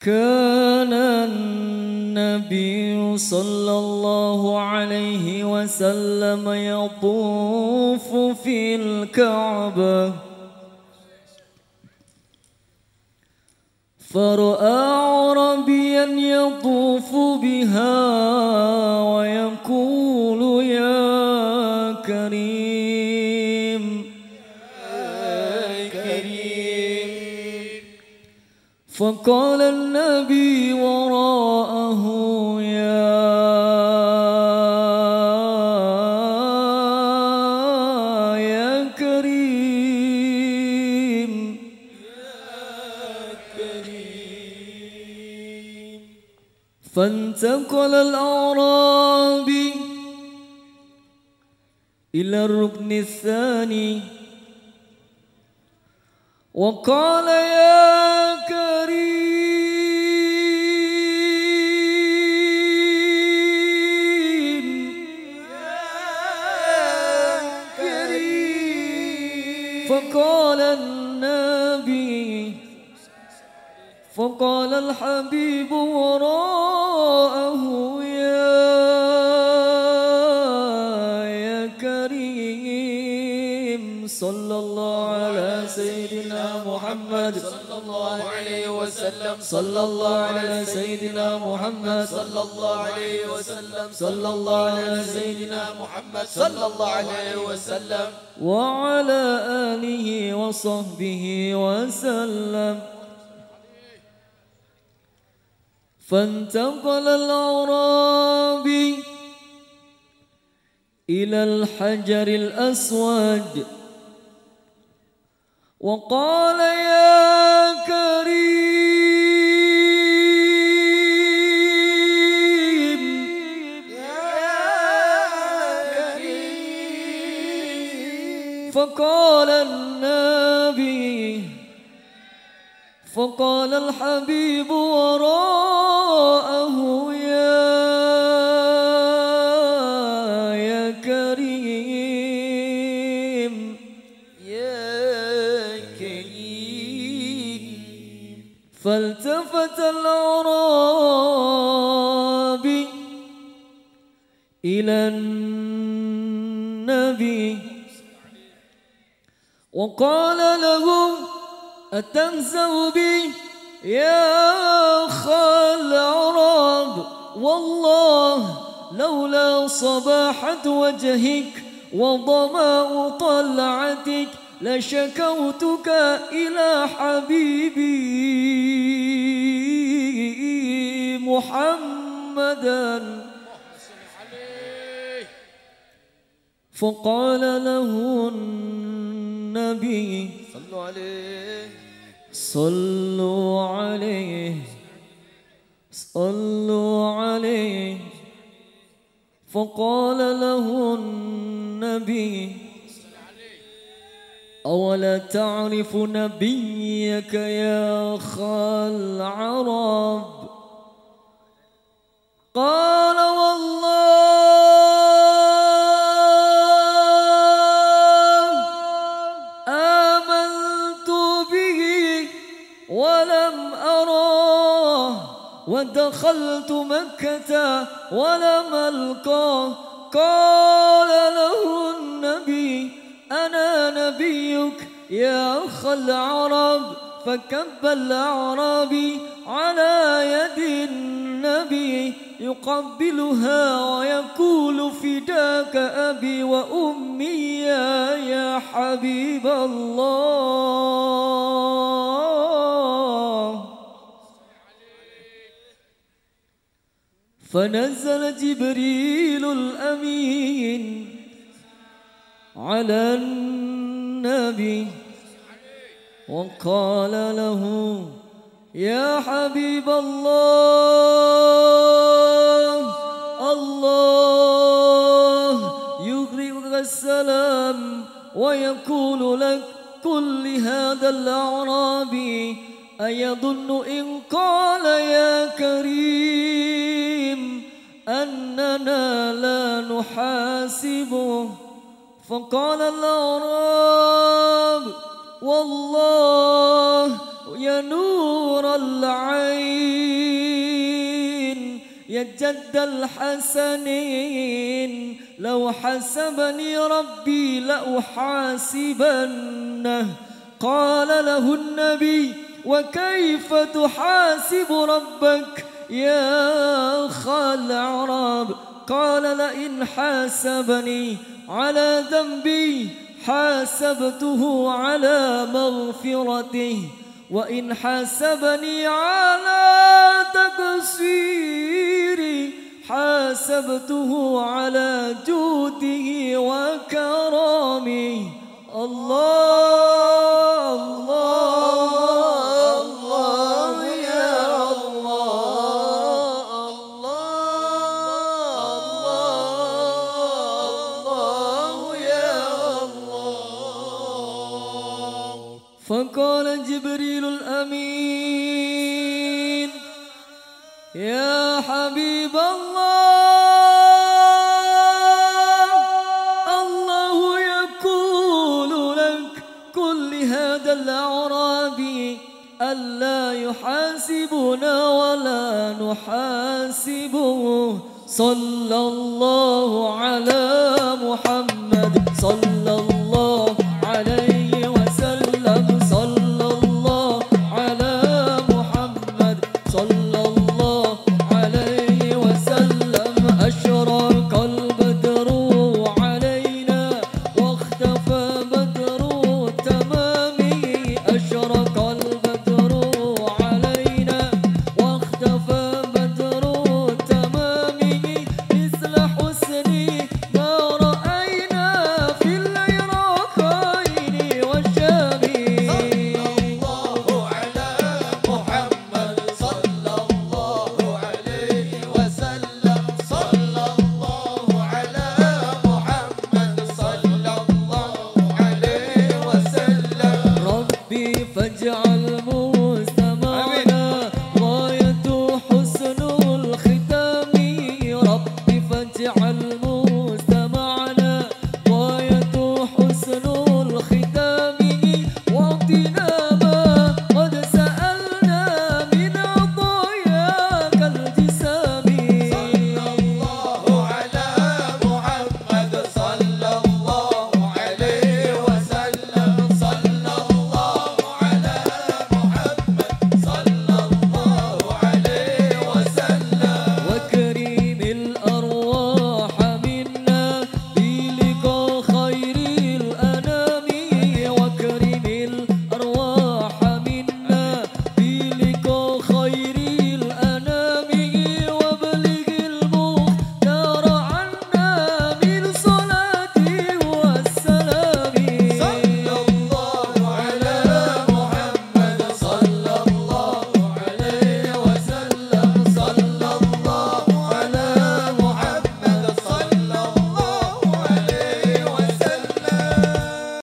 كان النبي صلى الله عليه وسلم يطوف في الكعبة. فرأى عربيا يطوف بها ويقول يا كريم فقال النبي وراءه يا يا كريم. كريم فانتقل الأعرابي إلى الركن الثاني. وقال يا فقال الحبيب وراءه يا يا كريم صلى الله على سيدنا محمد صلى الله عليه وسلم. صلى الله على سيدنا محمد صلى الله عليه وسلم. صلى الله على سيدنا محمد صلى الله عليه وسلم. وعلى آله وصحبه وسلم. فانتقل الأعرابي إلى الحجر الأسود. وقال يا كريم فقال النبي فقال الحبيب وراءه فالتفت الأعرابي إلى النبي. وقال له أتنزه بي؟ يا خال العرب والله لولا صباحة وجهك وضماء طلعتك لشكوتك إلى حبيبي محمدا. فقال له النبي صلوا عليه. صلوا عليه صلوا عليه. فقال له النبي أولا تعرف نبيك يا خال عرب قال ولم أراه ودخلت مكة ولم ألقاه. قال له النبي أنا نبيك يا أخ العرب فكب الأعرابي على يد النبي يقبلها ويقول فداك أبي وأمي يا, يا حبيب الله. فنزل جبريل الأمين على النبي وقال له يا حبيب الله الله يغرقك السلام ويقول لك قل لهذا الأعرابي أيظن إن قال يا كريم أننا لا نحاسبه؟ فقال الأعراب والله يا نور العين. يا جد الحسنين لو حسبني ربي لأحاسبنه. قال له النبي وكيف تحاسب ربك يا خال عرب؟ قال لئن حاسبني على ذنبي حاسبته على مغفرته وإن حاسبني على تقصيري حاسبته على جوده وكرمه. الله جبريل الأمين. يا حبيب الله الله يقول لك كل هذا الأعرابي ألا يحاسبنا ولا نحاسبه. صلى الله على محمد صلى lloró